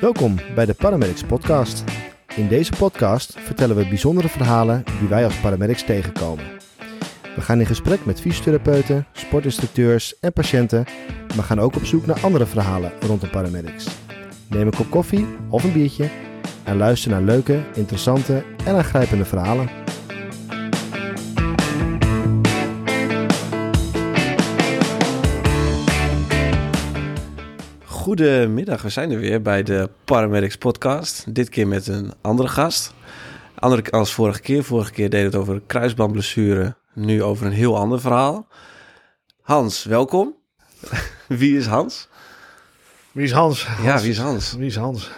Welkom bij de Paramedics Podcast. In deze podcast vertellen we bijzondere verhalen die wij als paramedics tegenkomen. We gaan in gesprek met fysiotherapeuten, sportinstructeurs en patiënten, maar gaan ook op zoek naar andere verhalen rondom paramedics. Neem een kop koffie of een biertje en luister naar leuke, interessante en aangrijpende verhalen. Goedemiddag, we zijn er weer bij de Paramedics podcast. Dit keer met een andere gast. Andere als vorige keer. Vorige keer deed het over kruisbandblessure. Nu over een heel ander verhaal. Hans, welkom. wie is Hans? Wie is Hans? Ja, wie is Hans? Wie is Hans?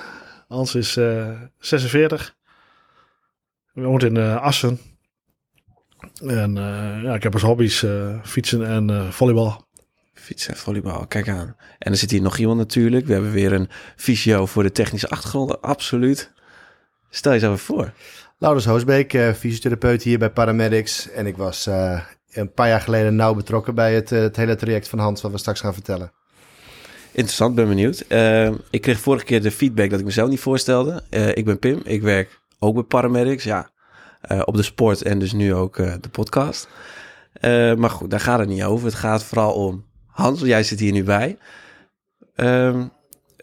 Hans is eh 46. Hij woont in eh, Assen. En eh, ja, ik heb als hobby's eh, fietsen en eh, volleybal. Fietsen, volleybal, kijk aan. En er zit hier nog iemand natuurlijk. We hebben weer een fysio voor de technische achtergronden. Absoluut. Stel je eens even voor. Laurens Hoosbeek, eh, fysiotherapeut hier bij Paramedics. En ik was eh, een paar jaar geleden nauw betrokken bij het, eh, het hele traject van Hans, wat we straks gaan vertellen. Interessant, ben benieuwd. Ik kreeg vorige keer de feedback dat ik mezelf niet voorstelde. Ik ben Pim, ik werk ook bij Paramedics, ja. op de sport en dus nu ook de podcast. Maar goed, daar gaat het niet over. Het gaat vooral om Hans, jij zit hier nu bij. Ehm,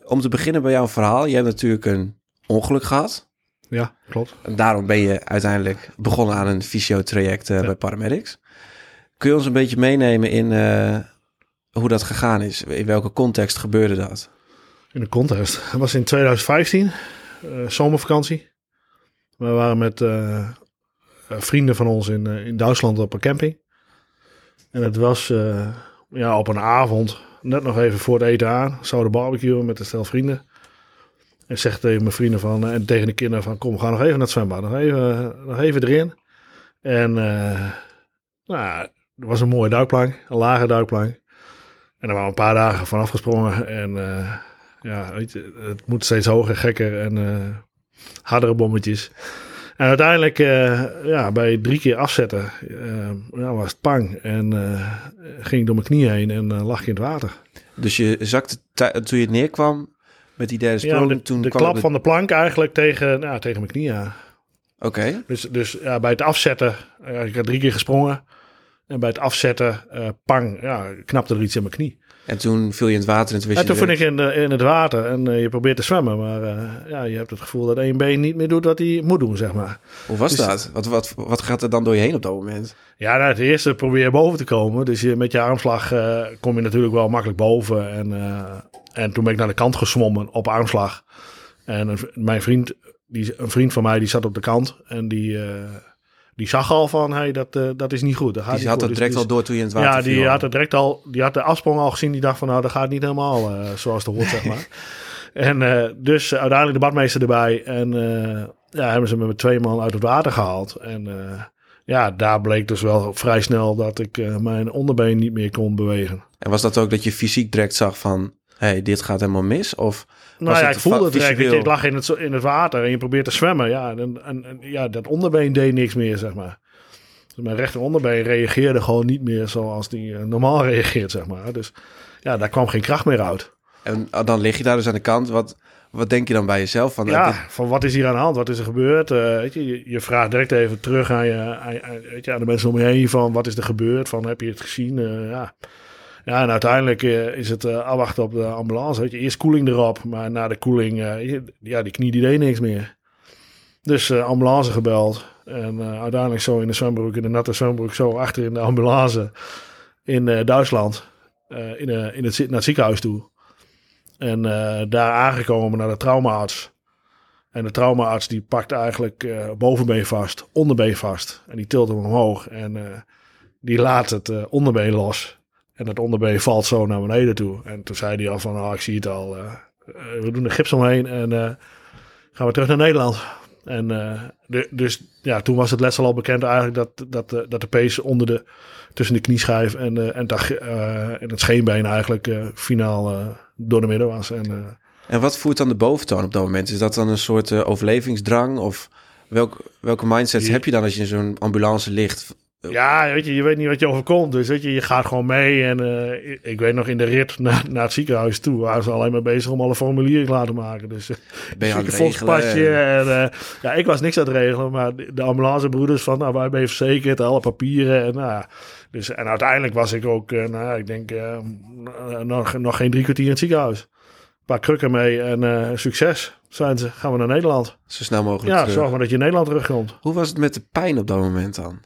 om te beginnen bij jouw verhaal. Je hebt natuurlijk een ongeluk gehad. Ja, klopt. En daarom ben je uiteindelijk begonnen aan een fysiotraject uh, bij Paramedics. Kun je ons een beetje meenemen in uh, hoe dat gegaan is? In welke context gebeurde dat? In de context. Dat was in 2015, uh, zomervakantie. We waren met vrienden van ons in, in Duitsland op een camping. En het was ja, op een avond, net nog even voor het eten aan, zouden barbecuen met een stel vrienden. En ik zeg tegen mijn vrienden van, en tegen de kinderen van, kom, we gaan nog even naar het zwembad. Nog even, nog even erin. En uh, nou, er was een mooie duikplank, een lage duikplank. En daar waren een paar dagen van afgesprongen. En ja, weet het moet steeds hoger, gekker en uh, hardere bommetjes. En uiteindelijk, uh, ja, bij drie keer afzetten, ja, was het pang. En ging ik door mijn knie heen en lag ik in het water. Dus je zakte toen je neerkwam met die derde sprong? Ja, de, toen de klap van de plank eigenlijk tegen, nou, tegen mijn knie aan. Oké. Okay. Dus, dus ja, bij het afzetten, ik had drie keer gesprongen. En bij het afzetten, pang, ja, knapte er iets in mijn knie. En toen viel je in het water en toen wist en toen vind ik in, de, in het water en uh, je probeert te zwemmen. Maar uh, ja, je hebt het gevoel dat één been niet meer doet wat hij moet doen, zeg maar. Hoe was dus, dat? Wat, wat, wat gaat er dan door je heen op dat moment? Ja, nou, het eerste probeer je boven te komen. Dus je, met je armslag uh, kom je natuurlijk wel makkelijk boven. En, en toen ben ik naar de kant gezwommen op armslag. En een, mijn vriend, die, een vriend van mij, die zat op de kant. En die die zag al van, hey, dat, uh, dat is niet goed. Dat gaat die niet had het direct dus, al door toen je in het water Ja, die viel. had het direct al, die had de afsprong al gezien. Die dacht van, nou, dat gaat niet helemaal uh, zoals het hoort, zeg maar. En uh, dus uiteindelijk de badmeester erbij. En ja, hebben ze me met twee man uit het water gehaald. En ja, daar bleek dus wel vrij snel dat ik mijn onderbeen niet meer kon bewegen. En was dat ook dat je fysiek direct zag van, hey, dit gaat helemaal mis? Of nou ja, ik voelde het direct. Ik lag in het, in het water en je probeert te zwemmen. Ja, en, en, en, ja, dat onderbeen deed niks meer, zeg maar. Dus mijn rechter onderbeen reageerde gewoon niet meer zoals die uh, normaal reageert, zeg maar. Dus ja, daar kwam geen kracht meer uit. En dan lig je daar dus aan de kant. Wat, wat denk je dan bij jezelf? Van, ja, dit... van wat is hier aan de hand? Wat is er gebeurd? Uh, weet je, je, je, vraagt direct even terug aan, je, aan, weet je, aan de mensen om je heen van wat is er gebeurd? Van heb je het gezien? Uh, ja. Ja, en uiteindelijk uh, is het uh, afwachten op de ambulance. Weet je, eerst koeling erop, maar na de koeling, uh, ja, die knie die deed niks meer. Dus ambulance gebeld. En uiteindelijk zo in de zwembroek, in de natte zwembroek, zo achter in de ambulance in Duitsland. in, in het, naar het ziekenhuis toe. En daar aangekomen naar de traumaarts. En de traumaarts die pakt eigenlijk bovenbeen vast, onderbeen vast. En die tilt hem omhoog. En die laat het onderbeen los. En dat onderbeen valt zo naar beneden toe. En toen zei hij al van, oh, ik zie het al. Uh, we doen de gips omheen en uh, gaan we terug naar Nederland. En uh, de, dus ja, toen was het letsel al bekend eigenlijk dat, dat, dat de pees onder de, tussen de knieschijf en, en, de, en het scheenbeen eigenlijk finaal door de midden was. En, en wat voert dan de boventoon op dat moment? Is dat dan een soort overlevingsdrang? Of welk, welke mindsets die, heb je dan als je in zo'n ambulance ligt? Ja, weet je, je weet niet wat je overkomt. Dus weet je, je gaat gewoon mee. En uh, ik weet nog in de rit naar, naar het ziekenhuis toe... waren ze alleen maar bezig om alle formulieren te laten maken. Dus ben je aan het regelen? En, uh, ja, ik was niks aan het regelen. Maar de ambulancebroeders van... Nou, wij ben je verzekerd, alle papieren. En, nou, dus, en uiteindelijk was ik ook... Nou, ik denk nog, nog geen drie kwartier in het ziekenhuis. Een paar krukken mee en succes zijn ze. Gaan we naar Nederland. Zo snel mogelijk Ja, zorg maar dat je in Nederland terugkomt. Hoe was het met de pijn op dat moment dan?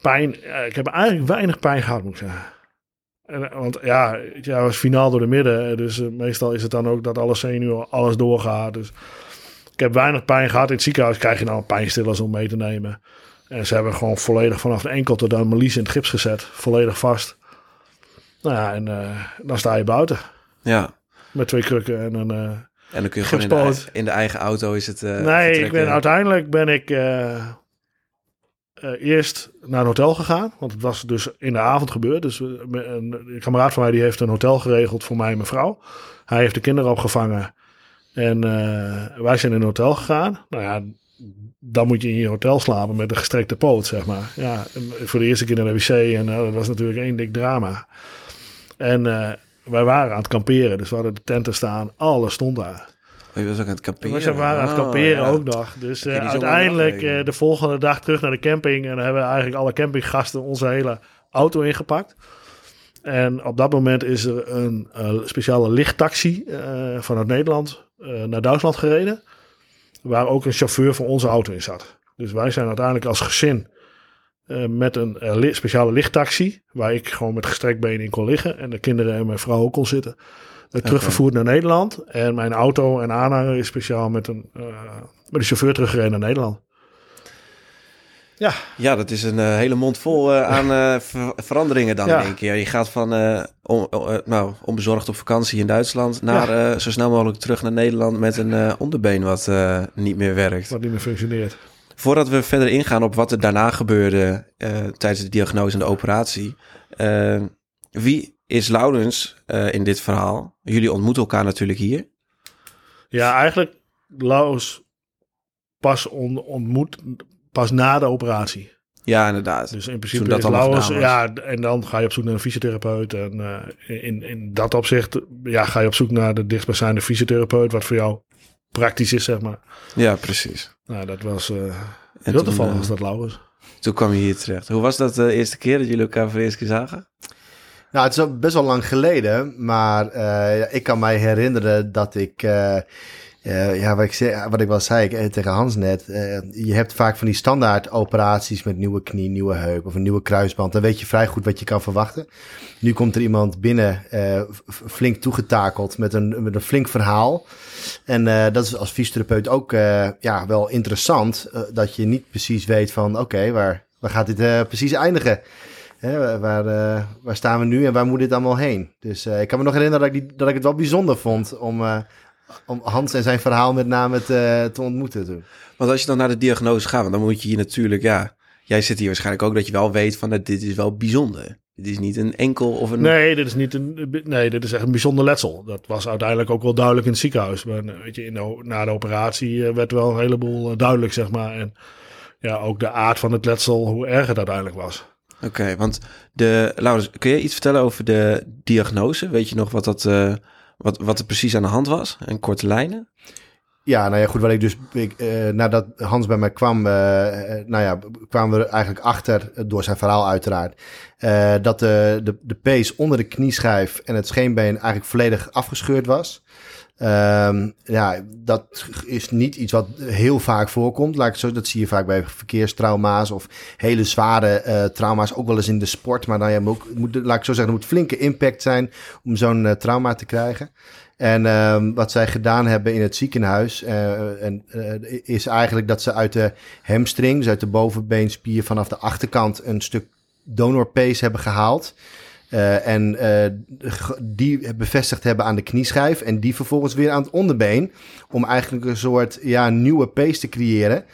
Pijn. ik heb eigenlijk weinig pijn gehad, moet ik zeggen. En, want ja, het jaar was finaal door de midden. Dus uh, meestal is het dan ook dat alle zenuwen, alles doorgaat. Dus ik heb weinig pijn gehad. In het ziekenhuis krijg je nou pijnstillers om mee te nemen. En ze hebben gewoon volledig vanaf de enkel tot aan Melies in het gips gezet. Volledig vast. Nou ja, en uh, dan sta je buiten. Ja. Met twee krukken en een uh, En dan kun je gewoon in de, in de, eigen auto is het... nee, ik ben, uiteindelijk ben ik uh, eerst naar een hotel gegaan. Want het was dus in de avond gebeurd. Dus uh, een, kameraad van mij die heeft een hotel geregeld voor mij en mijn vrouw. Hij heeft de kinderen opgevangen. En uh, wij zijn in een hotel gegaan. Nou ja, dan moet je in je hotel slapen met een gestrekte poot, zeg maar. Ja, voor de eerste keer naar de wc. En dat was natuurlijk één dik drama. En wij waren aan het kamperen. Dus we hadden de tenten staan. Alles stond daar. Oh, je was ook aan het kamperen? We waren aan het oh, kamperen ook nog. Dus uh, uiteindelijk uh, de volgende dag terug naar de camping. En dan hebben we eigenlijk alle campinggasten onze hele auto ingepakt. En op dat moment is er een uh, speciale lichttaxi vanuit Nederland naar Duitsland gereden. Waar ook een chauffeur van onze auto in zat. Dus wij zijn uiteindelijk als gezin met een speciale lichttaxi. Waar ik gewoon met gestrekt benen in kon liggen. En de kinderen en mijn vrouw ook kon zitten terugvervoerd naar Nederland. En mijn auto en aanhanger is speciaal met een, uh, met een chauffeur teruggereden naar Nederland. Ja. ja, dat is een uh, hele mond vol uh, aan ver veranderingen dan ja. in één keer. Je gaat van on, nou, onbezorgd op vakantie in Duitsland naar ja. zo snel mogelijk terug naar Nederland met een onderbeen wat niet meer werkt. Wat niet meer functioneert. Voordat we verder ingaan op wat er daarna gebeurde tijdens de diagnose en de operatie. wie is Laurens uh, in dit verhaal? Jullie ontmoeten elkaar natuurlijk hier. Ja, eigenlijk Laurens pas on, ontmoet pas na de operatie. Ja, inderdaad. Dus in principe dat Laurens, ja, en dan ga je op zoek naar een fysiotherapeut. En uh, in, in dat opzicht ja, ga je op zoek naar de dichtstbijzijnde fysiotherapeut, wat voor jou praktisch is, zeg maar. Ja, precies. Nou, dat was uh, heel toevallig was dat Laurens. Toen kwam je hier terecht. Hoe was dat de eerste keer dat jullie elkaar voor de eerste keer zagen? Nou, het is best wel lang geleden, maar uh, ik kan mij herinneren dat ik. Uh, uh, ja, wat ik, zei, wat ik wel zei tegen Hans net. je hebt vaak van die standaard operaties met nieuwe knie, nieuwe heup of een nieuwe kruisband. Dan weet je vrij goed wat je kan verwachten. Nu komt er iemand binnen, flink toegetakeld met een, met een flink verhaal. En dat is als fysiotherapeut ook ja, wel interessant. dat je niet precies weet van oké, waar, waar gaat dit precies eindigen? Hè, waar, uh, waar staan we nu en waar moet dit allemaal heen? Dus uh, ik kan me nog herinneren dat ik, die, dat ik het wel bijzonder vond om, uh, om Hans en zijn verhaal met name te, te ontmoeten toen. Want als je dan naar de diagnose gaat, dan moet je hier natuurlijk, ja, jij zit hier waarschijnlijk ook dat je wel weet van dit is wel bijzonder. Dit is niet een enkel of een. Nee, dit is niet een. Nee, dit is echt een bijzonder letsel. Dat was uiteindelijk ook wel duidelijk in het ziekenhuis. Maar weet je, in de, na de operatie werd wel een heleboel duidelijk, zeg maar. En ja, ook de aard van het letsel, hoe erg het uiteindelijk was. Oké, want de, Laurens, kun je iets vertellen over de diagnose? Weet je nog wat, dat, uh, wat, wat er precies aan de hand was? En korte lijnen? Ja, nou ja, goed. Wat ik dus, ik, uh, nadat Hans bij mij kwam, uh, nou ja, kwamen we eigenlijk achter, door zijn verhaal uiteraard, dat de, de, de pees onder de knieschijf en het scheenbeen eigenlijk volledig afgescheurd was. Um, ja, dat is niet iets wat heel vaak voorkomt. Laat ik zo, dat zie je vaak bij verkeerstrauma's of hele zware uh, trauma's, ook wel eens in de sport. Maar dan ja, moet, moet, laat ik zo zeggen, moet flinke impact zijn om zo'n uh, trauma te krijgen. En um, wat zij gedaan hebben in het ziekenhuis, uh, en, is eigenlijk dat ze uit de hamstring, uit de bovenbeenspier vanaf de achterkant, een stuk donorpees hebben gehaald. Uh, en uh, die bevestigd hebben aan de knieschijf. En die vervolgens weer aan het onderbeen. Om eigenlijk een soort ja, nieuwe pace te creëren.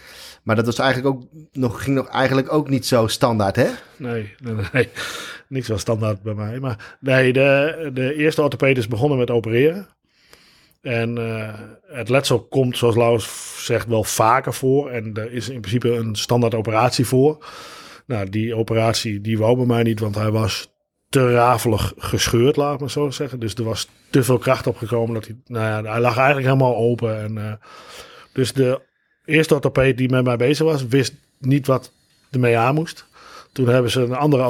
Maar dat was eigenlijk ook nog, ging nog eigenlijk ook niet zo standaard, hè? Nee, nee, nee. Niks was standaard bij mij. Maar nee, de, de eerste orthoped is begonnen met opereren. En uh, het letsel komt, zoals Laus zegt, wel vaker voor. En er is in principe een standaard operatie voor. Nou, die operatie die wou bij mij niet, want hij was te rafelig gescheurd, laat ik maar zo zeggen. Dus er was te veel kracht opgekomen. Dat hij, nou ja, hij lag eigenlijk helemaal open. En, uh, dus de eerste orthopeed die met mij bezig was, wist niet wat ermee aan moest. Toen hebben ze een andere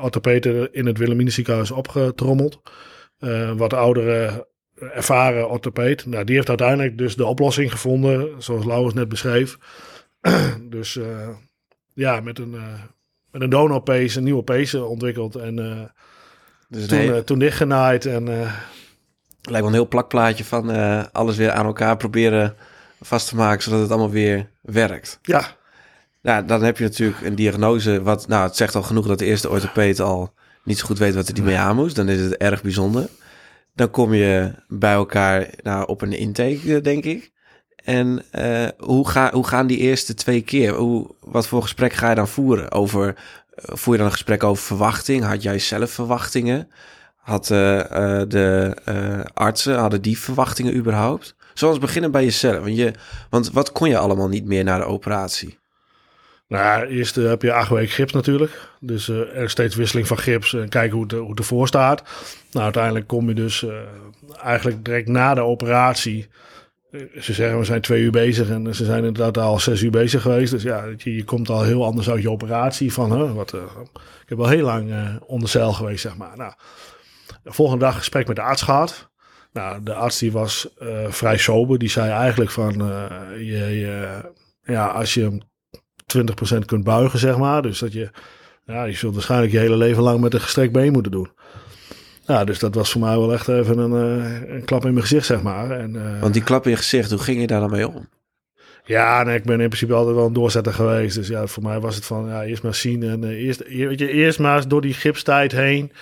orthopeed in het Wilhelmina ziekenhuis opgetrommeld. Uh, wat oudere, ervaren orthopeed. Nou, die heeft uiteindelijk dus de oplossing gevonden, zoals Lauwers net beschreef. dus uh, ja, met een, met een donorpees, een nieuwe pees ontwikkeld. En dus toen, heel... toen dichtgenaaid. En, Lijkt wel een heel plakplaatje van alles weer aan elkaar proberen vast te maken, zodat het allemaal weer werkt. Ja. Nou, dan heb je natuurlijk een diagnose. Wat, nou, het zegt al genoeg dat de eerste orthopeed al niet zo goed weet wat er die mee aan moest. Dan is het erg bijzonder. Dan kom je bij elkaar nou, op een intake, denk ik. En uh, hoe, hoe gaan die eerste twee keer? Hoe, wat voor gesprek ga je dan voeren? Over, uh, voer je dan een gesprek over verwachting? Had jij zelf verwachtingen? Had uh, de artsen, hadden die verwachtingen überhaupt? Zoals beginnen bij jezelf. Want, je, want wat kon je allemaal niet meer na de operatie? Nou, eerst heb je acht weken gips natuurlijk. Dus uh, er steeds wisseling van gips en kijken hoe het, hoe ervoor staat. Nou, uiteindelijk kom je dus eigenlijk direct na de operatie. Ze zeggen we zijn twee uur bezig en ze zijn inderdaad al zes uur bezig geweest. Dus ja, je, je komt al heel anders uit je operatie. Van, huh, wat, ik heb al heel lang onder zeil geweest, zeg maar. Nou, de volgende dag gesprek met de arts gehad. Nou, de arts die was vrij sober. Die zei eigenlijk van, je, je, ja, als je 20% kunt buigen, zeg maar. Dus dat je, ja, je zult waarschijnlijk je hele leven lang met een gestrekt been moeten doen. Ja, dus dat was voor mij wel echt even een, uh, een klap in mijn gezicht, zeg maar. En, uh, Want die klap in je gezicht, hoe ging je daar dan mee om? Ja, nee, ik ben in principe altijd wel een doorzetter geweest. Dus ja, voor mij was het van, ja, eerst maar zien en uh, eerst, weet je, eerst maar door die gipstijd heen.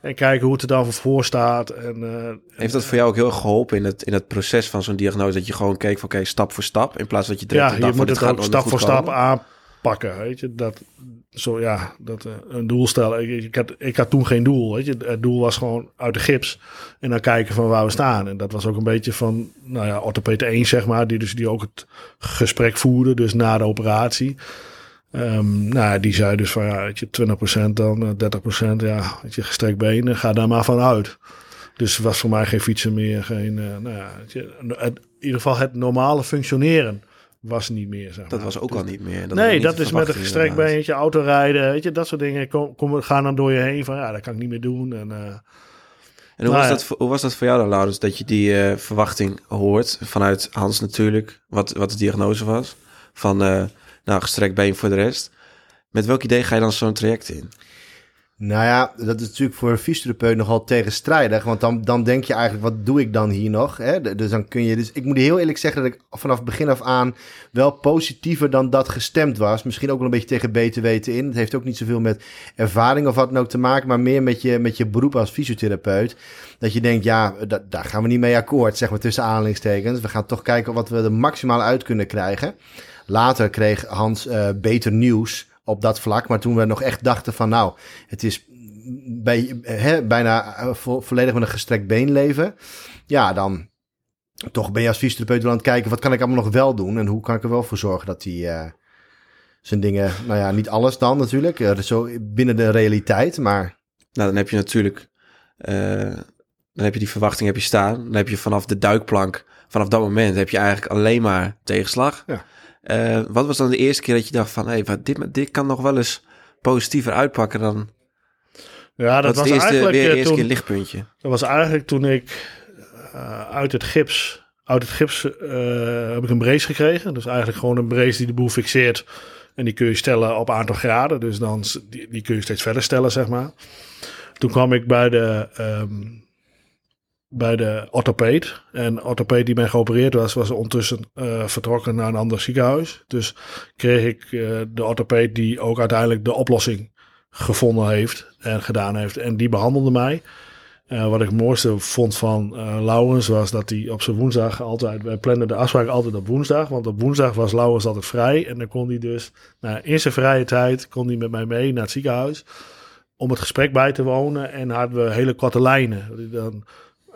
En kijken hoe het er dan voor staat. En, uh, Heeft dat voor jou ook heel erg geholpen in het, in het proces van zo'n diagnose? Dat je gewoon keek van oké, stap voor stap. In plaats dat je direct ja, je moet het ook stap voor stap aanpakken. Weet je, dat, zo, ja, dat, uh, een doel stellen. Ik, ik, had, ik had toen geen doel. Weet je. Het doel was gewoon uit de gips. En dan kijken van waar we staan. En dat was ook een beetje van, nou ja, orthopeet 1 zeg maar. Die, dus, die ook het gesprek voerde. Dus na de operatie. Um, nou, die zei dus van ja, weet je, 20% dan, 30%, eh, ja, weet je, gestrekt benen, ga daar maar van uit. Dus was voor mij geen fietsen meer, geen, nou ja, je, in ieder geval het normale functioneren was niet meer. Zeg maar. Dat was ook dus, al niet meer. Dat nee, dat is met een gestrekt beentje, autorijden, weet je, dat soort dingen kom, kom, gaan dan door je heen van ja, dat kan ik niet meer doen. En, uh, en hoe, was dat, hoe was dat voor jou dan, Laurens, dat je die uh, verwachting hoort vanuit Hans natuurlijk, wat, wat de diagnose was, van nou, gestrekt been voor de rest. Met welk idee ga je dan zo'n traject in? Nou ja, dat is natuurlijk voor een fysiotherapeut nogal tegenstrijdig. Want dan, dan denk je eigenlijk, wat doe ik dan hier nog? Hè? Dus dan kun je. Dus ik moet heel eerlijk zeggen dat ik vanaf begin af aan wel positiever dan dat gestemd was. Misschien ook wel een beetje tegen beter weten in. Het heeft ook niet zoveel met ervaring of wat dan ook te maken, maar meer met je, met je beroep als fysiotherapeut. Dat je denkt, ja, daar gaan we niet mee akkoord, zeg maar tussen aanhalingstekens. We gaan toch kijken wat we er maximaal uit kunnen krijgen. Later kreeg Hans uh, beter nieuws op dat vlak. Maar toen we nog echt dachten van nou, het is bij, bijna eh, vo volledig met een gestrekt been leven. Ja, dan toch ben je als fysiotherapeut aan het kijken... wat kan ik allemaal nog wel doen... en hoe kan ik er wel voor zorgen dat hij uh, zijn dingen... nou ja, niet alles dan natuurlijk, uh, zo binnen de realiteit, maar... Nou, dan heb je natuurlijk... dan heb je die verwachting heb je staan. Dan heb je vanaf de duikplank... vanaf dat moment heb je eigenlijk alleen maar tegenslag. Ja. Uh, wat was dan de eerste keer dat je dacht van, hé, hey, dit, dit kan nog wel eens positiever uitpakken dan... Ja, dat was eerste, eigenlijk... Weer uh, eerste toen, keer lichtpuntje. Dat was eigenlijk toen ik uh, uit het gips... Uit het gips heb ik een brace gekregen. Dus eigenlijk gewoon een brace die de boel fixeert. En die kun je stellen op aantal graden. Dus dan, die, die kun je steeds verder stellen, zeg maar. Toen kwam ik bij de... Um, bij de orthopeed. En orthopeed die mij geopereerd was, was ondertussen uh, vertrokken naar een ander ziekenhuis. Dus kreeg ik uh, de orthopeed die ook uiteindelijk de oplossing gevonden heeft en gedaan heeft. En die behandelde mij. Uh, wat ik het mooiste vond van Laurens was dat hij op zijn woensdag altijd... Wij plannen de afspraak altijd op woensdag. Want op woensdag was Laurens altijd vrij. En dan kon hij dus in zijn vrije tijd kon hij met mij mee naar het ziekenhuis. Om het gesprek bij te wonen. En hadden we hele korte lijnen. Dan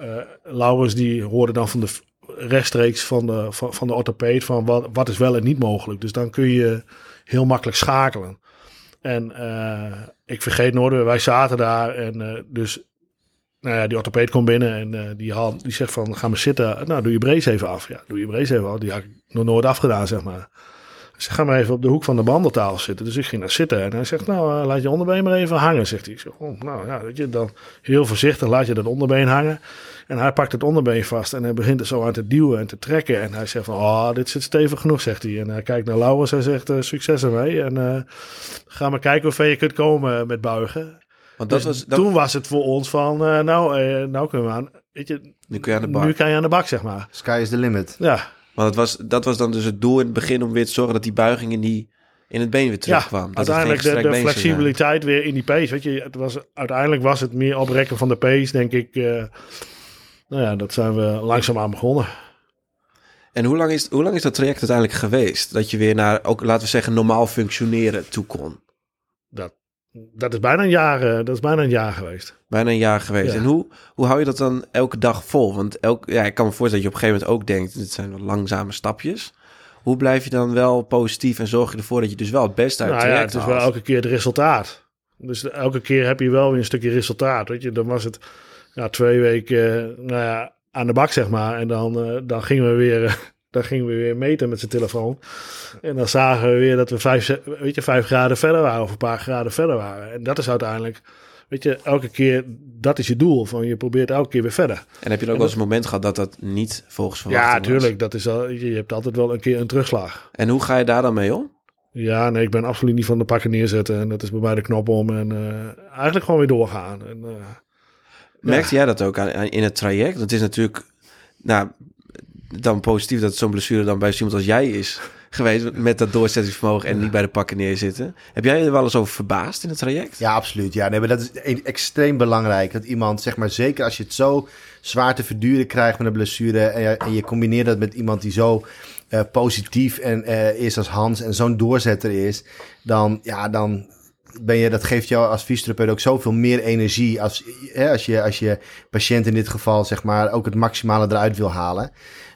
uh, Laurens die hoorde dan van de rechtstreeks van de, van, van de orthopeed van wat, wat is wel en niet mogelijk. Dus dan kun je heel makkelijk schakelen. En eh, ik vergeet nooit, wij zaten daar en eh, dus nou ja, die orthopeed komt binnen en eh, die, haal, die zegt van, ga maar zitten. Nou, doe je brace even af. Ja, doe je brace even af. Die had ik nog nooit afgedaan, zeg maar. Hij zegt, ga maar even op de hoek van de behandeltafel zitten. Dus ik ging daar zitten en hij zegt, nou, eh, laat je onderbeen maar even hangen, zegt hij. Ik zeg, oh, nou ja, weet je, dan heel voorzichtig laat je dat onderbeen hangen. En hij pakt het onderbeen vast en hij begint er zo aan te duwen en te trekken. En hij zegt van, oh, dit zit stevig genoeg, zegt hij. En hij kijkt naar Lauwers en zegt, eh, succes ermee. En eh, ga maar kijken hoe ver je kunt komen met buigen. Want dat Dus was, dat, Toen was het voor ons van, eh, nou, eh, nou kunnen we aan, weet je, nu kun je aan de bar. nu kan je aan de bak, zeg maar. Sky is the limit. Ja, Want het was, dat was dan dus het doel in het begin om weer te zorgen dat die buiging in, die, in het been weer terugkwam. ja dat uiteindelijk de, de flexibiliteit weer in die pace. Weet je, het was, uiteindelijk was het meer oprekken van de pace, denk ik. eh, nou ja, dat zijn we langzaamaan begonnen. En hoe lang, is, hoe lang is dat traject uiteindelijk geweest? Dat je weer naar, ook laten we zeggen, normaal functioneren toe kon? Dat, dat, is bijna een jaar, eh, dat is bijna een jaar geweest. Bijna een jaar geweest. Ja. En hoe, hoe hou je dat dan elke dag vol? Want elk, ja, ik kan me voorstellen dat je op een gegeven moment ook denkt, dit zijn wel langzame stapjes. Hoe blijf je dan wel positief en zorg je ervoor dat je dus wel het beste uit Nou ja, het is wel elke keer het resultaat. Dus elke keer heb je wel weer een stukje resultaat. Weet je, dan was het ja, twee weken eh, nou ja, aan de bak, zeg maar. En dan, eh, dan gingen we weer. Dan gingen we weer meten met zijn telefoon. En dan zagen we weer dat we vijf, weet je, vijf graden verder waren of een paar graden verder waren. En dat is uiteindelijk, weet je, elke keer, dat is je doel. Van je probeert elke keer weer verder. En heb je ook wel eens een moment gehad dat dat niet volgens verwachting Ja, tuurlijk. Dat is al, je hebt altijd wel een keer een terugslag. En hoe ga je daar dan mee om? Ja, nee, ik ben absoluut niet van de pakken neerzetten. En dat is bij mij de knop om. En eh, eigenlijk gewoon weer doorgaan. En, eh, Merkte jij dat ook aan, aan- in het traject? Het is natuurlijk, nou, dan positief dat zo'n blessure dan bij iemand als jij is geweest met dat doorzettingsvermogen en niet bij de pakken neerzitten. Heb jij er wel eens over verbaasd in het traject? Ja, absoluut. Ja, nee, maar dat is e- extreem belangrijk. Dat iemand, zeg maar, zeker als je het zo zwaar te verduren krijgt met een blessure. En je, combineert dat met iemand die zo eh, positief en, eh, is als Hans en zo'n doorzetter is. Dan, ja, dan ben je, dat geeft jou als fysiotherapeut ook zoveel meer energie. Als, hè, als, je, als je patiënt in dit geval, zeg maar, ook het maximale eruit wil halen.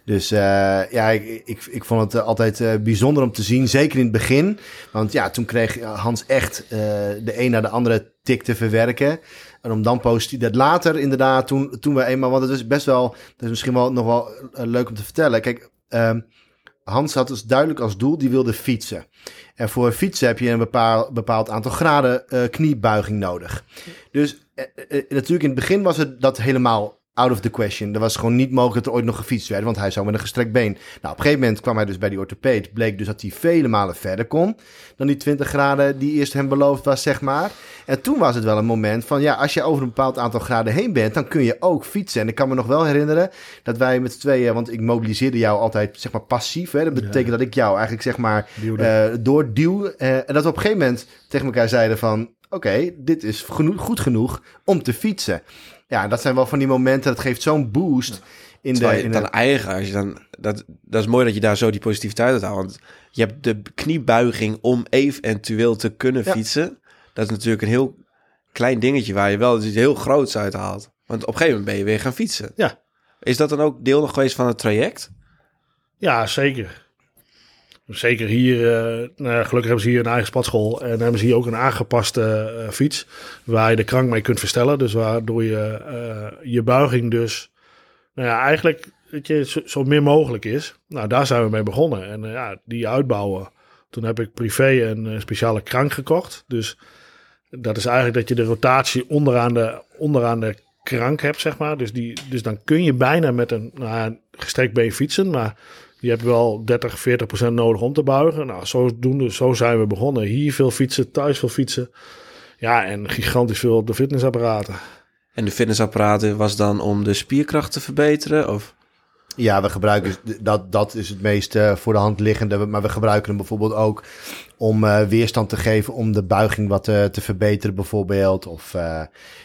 Dus eh, ja, ik, ik, ik vond het eh, altijd eh, bijzonder om te zien. Zeker in het begin. Want ja, toen kreeg Hans echt de een naar de andere tik te verwerken. En om dan positief... Dat later inderdaad, toen, toen we eenmaal... Want het is best wel... Dat is misschien wel nog wel leuk om te vertellen. Kijk, ehm, Hans had dus duidelijk als doel, die wilde fietsen. En voor fietsen heb je een bepaald, bepaald aantal graden kniebuiging nodig. Dus natuurlijk in het begin was het dat helemaal out of the question. Er was gewoon niet mogelijk dat er ooit nog gefietst werd, want hij zou met een gestrekt been. Nou, op een gegeven moment kwam hij dus bij die orthopeed. Bleek dus dat hij vele malen verder kon dan die 20 graden die eerst hem beloofd was, zeg maar. En toen was het wel een moment van, ja, als je over een bepaald aantal graden heen bent, dan kun je ook fietsen. En ik kan me nog wel herinneren dat wij met z'n tweeën, want ik mobiliseerde jou altijd, zeg maar, passief. Hè? Dat betekent dat ik jou eigenlijk, zeg maar, eh doorduw. Eh, en dat we op een gegeven moment tegen elkaar zeiden van... oké, dit is genoeg, goed genoeg om te fietsen. Ja, dat zijn wel van die momenten, dat geeft zo'n boost in de... Terwijl In dan de eigen, als je dan, dat, dat is mooi dat je daar zo die positiviteit uit haalt. Want je hebt de kniebuiging om eventueel te kunnen Ja. fietsen. Dat is natuurlijk een heel klein dingetje waar je wel iets heel groots uit haalt. Want op een gegeven moment ben je weer gaan fietsen. Ja. Is dat dan ook deel nog geweest van het traject? Ja, zeker. Zeker hier, eh, nou gelukkig hebben ze hier een eigen spatschool. En hebben ze hier ook een aangepaste eh, fiets. Waar je de krank mee kunt verstellen. Dus waardoor je eh, je buiging dus, nou ja, eigenlijk weet je, zo, min mogelijk is. Nou, daar zijn we mee begonnen. En ja, die uitbouwen. Toen heb ik privé een speciale krank gekocht. Dus dat is eigenlijk dat je de rotatie onderaan de, onderaan de krank hebt, zeg maar. Dus, die, dus dan kun je bijna met een, nou, gestrekt been fietsen. Maar je hebt wel 30, 40 procent nodig om te buigen. Nou, zodoende, zo zijn we begonnen. Hier veel fietsen, thuis veel fietsen. Ja, en gigantisch veel op de fitnessapparaten. En de fitnessapparaten was dan om de spierkracht te verbeteren? Of? Ja, we gebruiken dat, dat is het meest eh, voor de hand liggende. Maar we gebruiken hem bijvoorbeeld ook om eh, weerstand te geven, om de buiging wat eh, te verbeteren, bijvoorbeeld. Of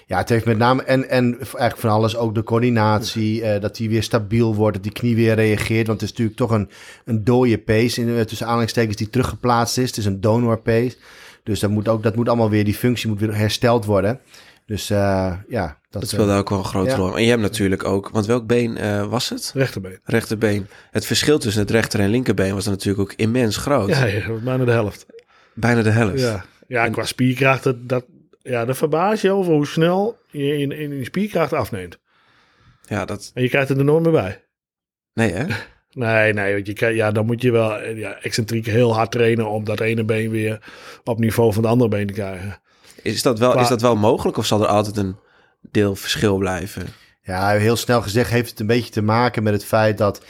ja, het heeft met name en, en eigenlijk van alles ook de coördinatie, dat die weer stabiel wordt, dat die knie weer reageert. Want het is natuurlijk toch een, een dode pace, in, tussen aanhalingstekens, die teruggeplaatst is. Het is een donor pace. Dus dat moet ook, dat moet allemaal weer, die functie moet weer hersteld worden. Dus ja, dat, Dat speelde ook wel een grote ja. rol. En je hebt natuurlijk ook, want welk been eh, was het? Rechterbeen. Rechterbeen. Het verschil tussen het rechter en linkerbeen was natuurlijk ook immens groot. Ja, ja, bijna de helft. Bijna de helft. Ja. Ja, En- qua spierkracht, dat, dat, ja, dat verbaas je over hoe snel je in, in, in spierkracht afneemt. Ja, dat... En je krijgt het er nooit meer bij. Nee, hè? Nee, nee, want je krijgt, ja, dan moet je wel eh, ja, excentriek heel hard trainen om dat ene been weer op niveau van het andere been te krijgen. Is dat wel, is dat wel mogelijk of zal er altijd een deel verschil blijven? Ja, heel snel gezegd heeft het een beetje te maken met het feit dat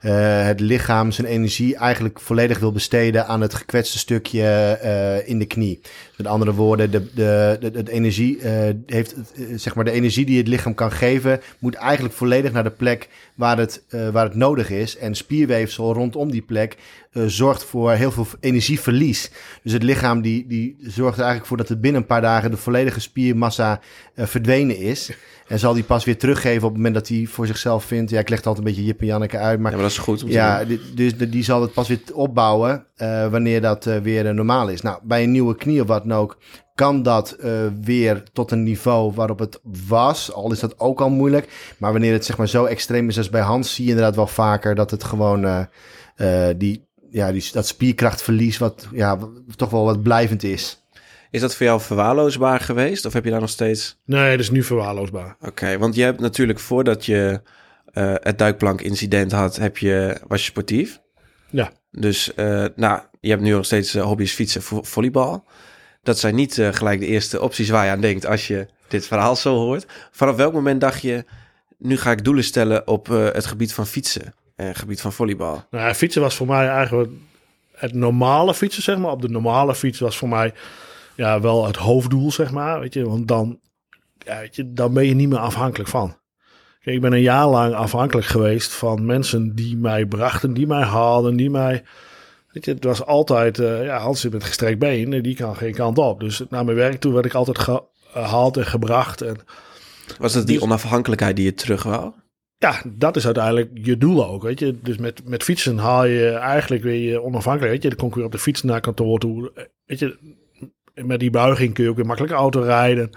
eh, het lichaam zijn energie eigenlijk volledig wil besteden aan het gekwetste stukje eh, in de knie. Met andere woorden, de, de, de, de energie eh, heeft, eh, zeg maar, de energie die het lichaam kan geven, moet eigenlijk volledig naar de plek waar het, eh, waar het nodig is. En spierweefsel rondom die plek zorgt voor heel veel energieverlies. Dus het lichaam die, die zorgt er eigenlijk voor dat het binnen een paar dagen de volledige spiermassa verdwenen is. En zal die pas weer teruggeven op het moment dat hij voor zichzelf vindt. Ja, ik leg het altijd een beetje Jip en Janneke uit. Maar Ja, maar dat is goed om te ja, doen. dus die zal het pas weer opbouwen wanneer dat weer normaal is. Nou, bij een nieuwe knie of wat dan ook, kan dat eh, weer tot een niveau waarop het was. Al is dat ook al moeilijk. Maar wanneer het zeg maar zo extreem is als bij Hans, zie je inderdaad wel vaker dat het gewoon eh, eh, die, ja, die, dat spierkrachtverlies, wat ja, toch wel wat blijvend is. Is dat voor jou verwaarloosbaar geweest? Of heb je daar nog steeds... Nee, dat is nu verwaarloosbaar. Oké, want je hebt natuurlijk voordat je eh, het duikplank-incident had, heb je, was je sportief. Ja. Dus eh, nou, je hebt nu nog steeds hobby's fietsen, vo- volleybal. Dat zijn niet eh, gelijk de eerste opties waar je aan denkt als je dit verhaal zo hoort. Vanaf welk moment dacht je, nu ga ik doelen stellen op eh, het gebied van fietsen en het gebied van volleybal? Nou, fietsen was voor mij eigenlijk het normale fietsen, zeg maar. Op de normale fiets was voor mij ja, wel het hoofddoel, zeg maar. Weet je, want dan, weet je, dan ben je niet meer afhankelijk van. Kijk, ik ben een jaar lang afhankelijk geweest van mensen die mij brachten, die mij haalden, die mij... Weet je, het was altijd, eh, ja, Hans zit met gestrekt been, eh, die kan geen kant op. Dus naar mijn werk toe werd ik altijd gehaald en gebracht. En Was dat die Dus- onafhankelijkheid die je terug wou? ja, dat is uiteindelijk je doel ook, weet je. Dus met, met fietsen haal je eigenlijk weer je onafhankelijk, weet je. Dan kom je weer op de fiets naar kantoor toe, weet je. Met die buiging kun je ook weer makkelijk auto rijden.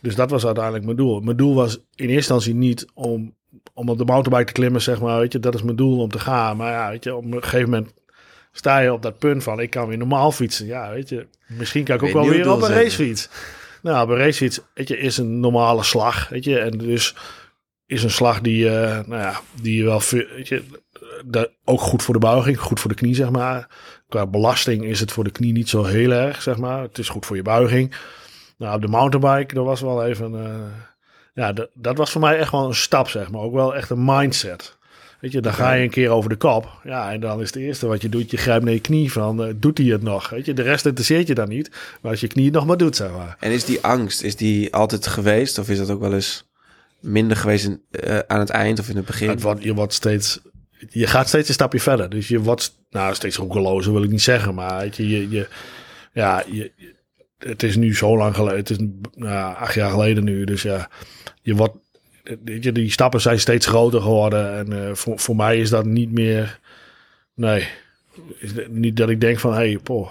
Dus dat was uiteindelijk mijn doel. Mijn doel was in eerste instantie niet om, om op de mountainbike te klimmen, zeg maar, weet je. Dat is mijn doel om te gaan. Maar ja, weet je, op een gegeven moment sta je op dat punt van, ik kan weer normaal fietsen. Ja, weet je. Misschien kan ik ook wel weer op een racefiets. Nou, op een racefiets, weet je, is een normale slag, weet je. En dus is een slag die, eh, nou ja, die je wel, weet je, dat, ook goed voor de buiging, goed voor de knie, zeg maar. Qua belasting is het voor de knie niet zo heel erg, zeg maar. Het is goed voor je buiging. Nou, op de mountainbike, dat was wel even, eh, ja, dat was voor mij echt wel een stap, zeg maar. Ook wel echt een mindset. Weet je, dan ga je een keer over de kop. Ja, en dan is het eerste wat je doet, je grijpt naar je knie van, eh, doet hij het nog? Weet je, de rest interesseert je dan niet. Maar als je knie het nog maar doet, zeg maar. En is die angst, is die altijd geweest? Of is dat ook wel eens minder geweest in, eh, aan het eind of in het begin? Het wordt, je wordt steeds, je gaat steeds een stapje verder. Dus je wordt, nou, steeds roekelozer wil ik niet zeggen, maar weet je, je, je ja, je, je- het is nu zo lang geleden, het is nou, acht jaar geleden nu, dus ja, je wordt, je, die stappen zijn steeds groter geworden en eh, voor, voor mij is dat niet meer, nee, is niet dat ik denk van, hé, hey, poh,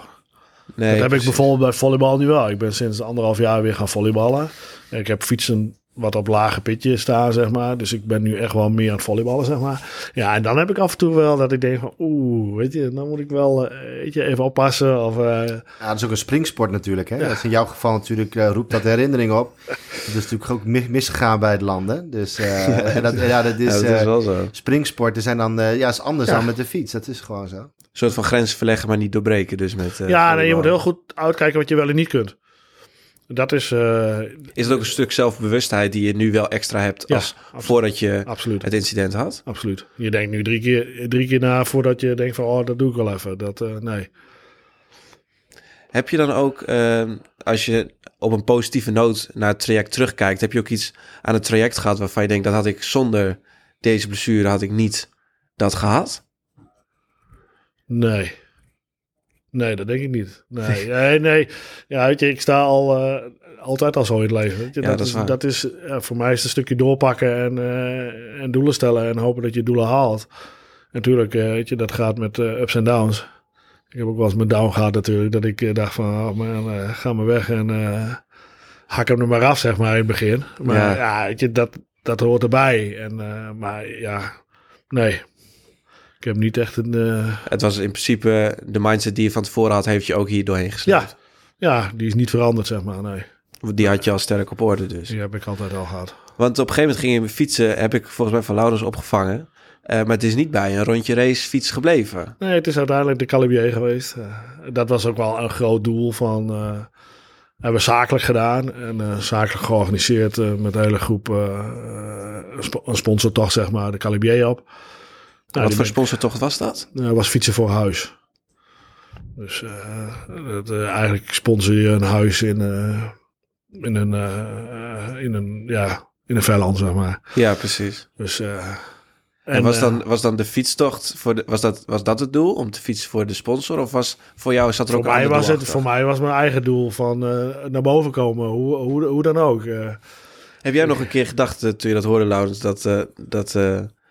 nee, dat heb ik bijvoorbeeld bij volleybal nu wel. Ik ben sinds anderhalf jaar weer gaan volleyballen. Ik heb fietsen wat op lage pitje staan, zeg maar. Dus ik ben nu echt wel meer aan het volleyballen, zeg maar. Ja, en dan heb ik af en toe wel dat ik denk van... Oeh, weet je, dan moet ik wel eh, weet je, even oppassen. Of, eh, Ja, dat is ook een springsport natuurlijk. Hè? Dat is in jouw geval natuurlijk, eh, roept dat herinnering op. Het is natuurlijk ook mis- misgegaan bij het landen. Dus eh, en dat, ja, dat is, Ja, dat is wel zo. Een springsporten zijn dan, eh, ja, is anders Ja. dan met de fiets. Dat is gewoon zo. soort van grenzen verleggen, maar niet doorbreken. Dus met, eh, ja, nee, je moet heel goed uitkijken wat je wel en niet kunt. Dat is... eh, Is het ook een stuk zelfbewustheid die je nu wel extra hebt als voordat je absoluut. het incident had? Absoluut. Je denkt nu drie keer, drie keer na voordat je denkt van... Oh, dat doe ik wel even. Dat, eh, nee. Heb je dan ook, ehm, als je op een positieve noot naar het traject terugkijkt, heb je ook iets aan het traject gehad waarvan je denkt dat had ik zonder deze blessure had ik niet dat gehad? Nee. Nee, dat denk ik niet. Nee, nee, nee. Ja, weet je, ik sta al eh, altijd al zo in het leven. Weet je? Ja, dat, dat is is, waar. dat is ja, voor mij is het een stukje doorpakken en, eh, en doelen stellen en hopen dat je doelen haalt. Natuurlijk, eh, weet je, dat gaat met eh, ups en downs. Ik heb ook wel eens mijn down gehad natuurlijk, dat ik eh, dacht van, oh man, eh, ga maar weg en eh, hak hem er maar af, zeg maar, in het begin. Maar Ja. ja, weet je, dat, dat hoort erbij. En, eh, maar ja, nee. Ik heb niet echt een... eh, Het was in principe de mindset die je van tevoren had, heeft je ook hier doorheen gesleept. Ja, Ja, die is niet veranderd, zeg maar. Nee, Die had je al sterk op orde dus. die heb ik altijd al gehad. Want op een gegeven moment ging je fietsen, heb ik volgens mij van Laurens opgevangen. Eh, maar het is niet bij een rondje racefiets gebleven. Nee, het is uiteindelijk de Calibier geweest. Eh, dat was ook wel een groot doel van... hebben we zakelijk gedaan en zakelijk georganiseerd met de hele groep een een sponsor toch, zeg maar, de Calibier op. Nou, Wat voor sponsortocht was dat? eh, was fietsen voor huis. Dus eh, dat, eh, eigenlijk sponsor je een huis in, eh, in een, in een, ja, in een vijland, zeg maar. Ja, precies. Dus, eh, En, was, dan, was dan de fietstocht, voor de, was, dat, was dat het doel? Om te fietsen voor de sponsor? Of was voor jou, zat er voor ook een mij, was het, voor mij was mijn eigen doel van naar boven komen, hoe, hoe, hoe dan ook. Heb jij nog een keer gedacht, toen je dat hoorde, Laurens, dat, dat,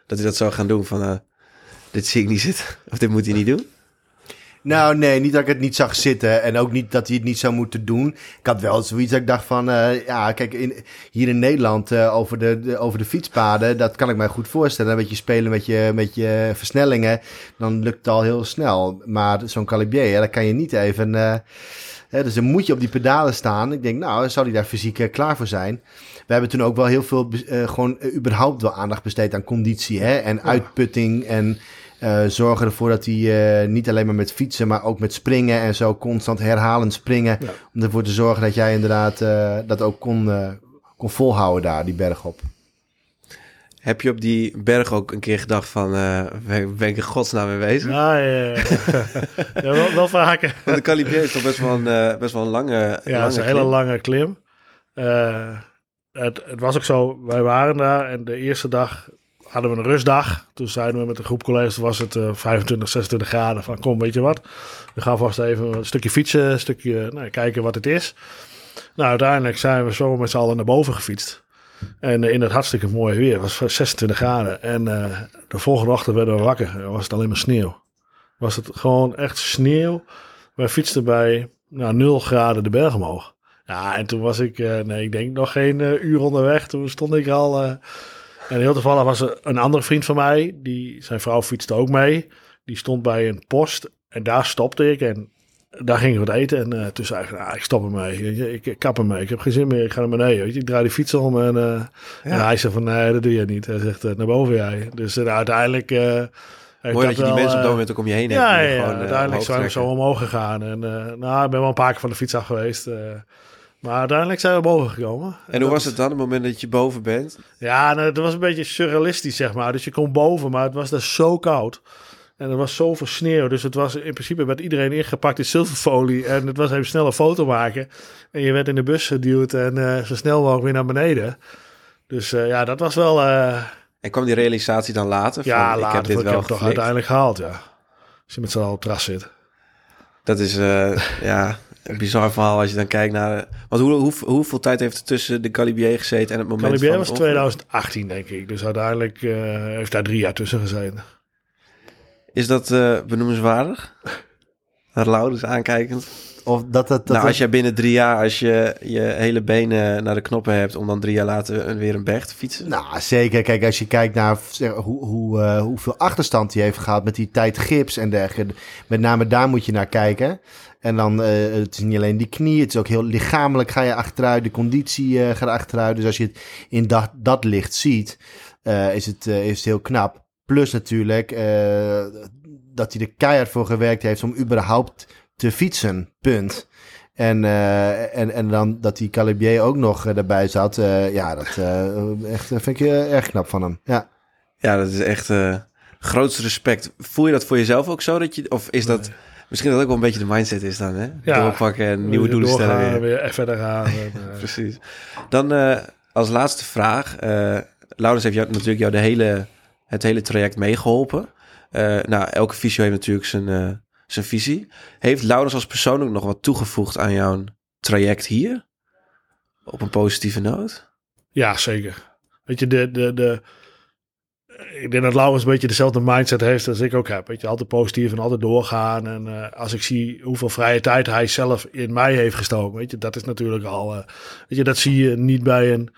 dat hij dat zou gaan doen? Van, dit zie ik niet zitten. Of dit moet hij niet doen? Nou, nee, niet dat ik het niet zag zitten. En ook niet dat hij het niet zou moeten doen. Ik had wel zoiets dat ik dacht van... eh, ja, kijk, in, hier in Nederland eh, over, de, de- over de fietspaden... dat kan ik mij goed voorstellen. Een beetje spelen met je, met je versnellingen... dan lukt het al heel snel. Maar zo'n calibier, ja, dat kan je niet even... eh, hè, dus dan moet je op die pedalen staan. Ik denk, nou, zou hij daar fysiek klaar voor zijn? We hebben toen ook wel heel veel... eh, gewoon überhaupt wel aandacht besteed aan conditie... Hè, en uitputting en... Eh, zorgen ervoor dat hij eh, niet alleen maar met fietsen, maar ook met springen en zo constant herhalend springen. Ja. Om ervoor te zorgen dat jij inderdaad eh, dat ook kon, kon volhouden daar, die berg op. Heb je op die berg ook een keer gedacht van, eh ben, ben ik in godsnaam mee bezig? Ja, ja, ja. ja wel, wel vaker. Want de Calibier is toch best wel een, eh, best wel een lange Ja, lange het is een hele klim. lange klim. Eh, het, het was ook zo, wij waren daar en de eerste dag hadden we een rustdag. Toen zeiden we met een groep collega's, was het eh 25, 26 graden. Van kom, weet je wat, we gaan vast even een stukje fietsen, stukje nou, kijken wat het is. Nou, uiteindelijk zijn we zo met z'n allen naar boven gefietst. En eh, in het hartstikke mooie weer, was 26 graden. En eh, de volgende ochtend werden we wakker was het alleen maar sneeuw. Was het gewoon echt sneeuw. Wij fietsten bij nou, 0 graden de berg omhoog. Ja, en toen was ik, eh, nee, ik denk nog geen eh, uur onderweg. Toen stond ik al. En heel toevallig was er een andere vriend van mij, die, zijn vrouw fietste ook mee. Die stond bij een post en daar stopte ik en daar gingen we het eten. En eh, toen zei ik, nou, ik stop ermee. Ik, ik kap ermee. Ik heb geen zin meer. Ik ga naar beneden. Weet je. Ik draai die fiets om en, eh, en hij zegt van, nee, dat doe je niet. Hij zegt, eh, naar boven jij. Dus eh, uiteindelijk... Mooi dat je die wel, mensen op dat moment ook om je heen hebt. ja, ja, ja. gewoon, eh, uiteindelijk zijn we zo omhoog gegaan. En nou, ik ben wel een paar keer van de fiets af geweest. Maar uiteindelijk zijn we boven gekomen. En hoe was het dan, op het moment dat je boven bent? Ja, nou, het was een beetje surrealistisch, zeg maar. Dus je komt boven, maar het was daar zo koud. En er was zoveel sneeuw. Dus het was in principe werd iedereen ingepakt in zilverfolie. En het was even snel een foto maken. En je werd in de bus geduwd en eh, zo snel mogelijk weer naar beneden. Dus eh, ja, dat was wel... eh, En kwam die realisatie dan later? Van, ja, ik later. heb dit ik wel heb het toch uiteindelijk gehaald, ja. Als je met z'n allen op het terras zit. Dat is ja, een bizar verhaal als je dan kijkt naar... Want hoe, hoe, hoeveel tijd heeft er tussen de Calibier gezeten en het moment Calibier van was het ongeluk? 2018, denk ik. Dus uiteindelijk eh, heeft daar drie jaar tussen gezeten. Is dat eh, benoemenswaardig? Naar Laurens aankijkend. Of dat, dat, dat, nou, als je binnen drie jaar, als je je hele benen naar de knoppen hebt... om dan drie jaar later weer een berg te fietsen? Nou, zeker. Kijk, als je kijkt naar zeg, hoe, hoe, eh, hoeveel achterstand hij heeft gehad met die tijd gips en dergelijke. Met name daar moet je naar kijken. En dan, eh, het is niet alleen die knie, het is ook heel lichamelijk ga je achteruit. De conditie eh, gaat achteruit. Dus als je het in dat, dat licht ziet, is, het, is het heel knap. Plus natuurlijk dat hij er keihard voor gewerkt heeft om überhaupt te fietsen. Punt. En, eh, en, en dan dat die Calibier ook nog eh, daarbij zat. eh, ja, dat eh, echt, vind ik erg knap van hem. Ja. Ja, dat is echt eh grootste respect. Voel je dat voor jezelf ook zo? Dat je, of is dat misschien dat ook wel een beetje de mindset is dan, hè? Ja. Doorpakken en nieuwe doelen Doorgaan, stellen weer. weer verder gaan. En, Precies. Dan eh, als laatste vraag. eh Laurens heeft jou, natuurlijk jou de hele, het hele traject meegeholpen. Eh, nou, elke fysio heeft natuurlijk zijn, eh, zijn visie. Heeft Laurens als persoon ook nog wat toegevoegd aan jouw traject hier? Op een positieve noot? ja, zeker. Weet je, de, de, de, ik denk dat Laurens een beetje dezelfde mindset heeft als ik ook heb. Weet je, altijd positief en altijd doorgaan. En eh, als ik zie hoeveel vrije tijd hij zelf in mij heeft gestoken, weet je, dat is natuurlijk al, weet je, dat zie je niet bij een,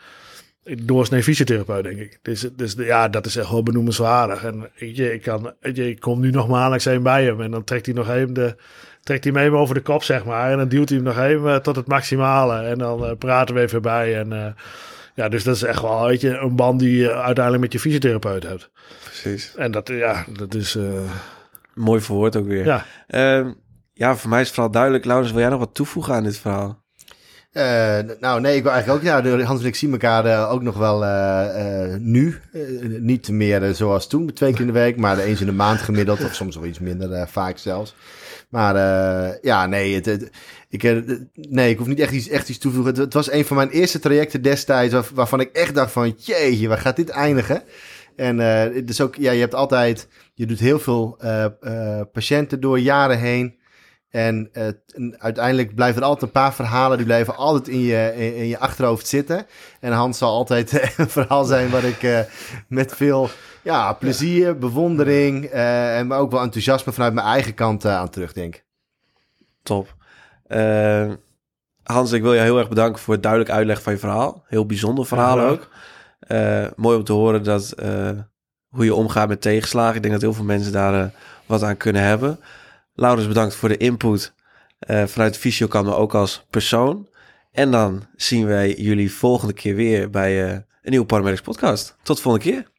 doorsnee fysiotherapeut, denk ik. Dus, dus ja, dat is echt wel benoemenswaardig. En weet je, ik, kan, je, ik kom nu nog maandelijks heen bij hem en dan trekt hij nog even de, trekt hij me even over de kop, zeg maar. En dan duwt hij hem nog even tot het maximale. En dan uh, praten we even bij. En uh, ja, dus dat is echt wel, weet je, een band die je uiteindelijk met je fysiotherapeut hebt. Precies. En dat, ja, dat is... Uh... Mooi verwoord ook weer. Ja. Uh, ja, voor mij is het vooral duidelijk. Laurens, wil jij nog wat toevoegen aan dit verhaal? Uh, nou, nee, ik wil eigenlijk ook. Ja, Hans en ik zien elkaar uh, ook nog wel uh, nu. niet meer zoals toen, twee keer in de week, maar eens in de maand gemiddeld. Of soms wel iets minder, vaak zelfs. Maar ja, nee, ik, nee, ik hoef niet echt iets, echt iets toevoegen. Het, het, was een van mijn eerste trajecten destijds waar, waarvan ik echt dacht van, jeetje, waar gaat dit eindigen? En dus ook, ja, je hebt altijd, je doet heel veel patiënten door jaren heen. En uh, uiteindelijk blijven er altijd een paar verhalen, die blijven altijd in je, in, je achterhoofd zitten. En Hans zal altijd een verhaal zijn waar ik uh, met veel ja, plezier, bewondering uh, en maar ook wel enthousiasme vanuit mijn eigen kant aan terugdenk. Top. Hans, ik wil je heel erg bedanken voor het duidelijk uitleggen van je verhaal. Heel bijzonder verhaal ja, ook. mooi om te horen dat, hoe je omgaat met tegenslagen. Ik denk dat heel veel mensen daar wat aan kunnen hebben. Laurens, bedankt voor de input uh, vanuit Fysio kan, maar ook als persoon. En dan zien wij jullie volgende keer weer bij uh, een nieuwe Paramedics podcast. Tot de volgende keer.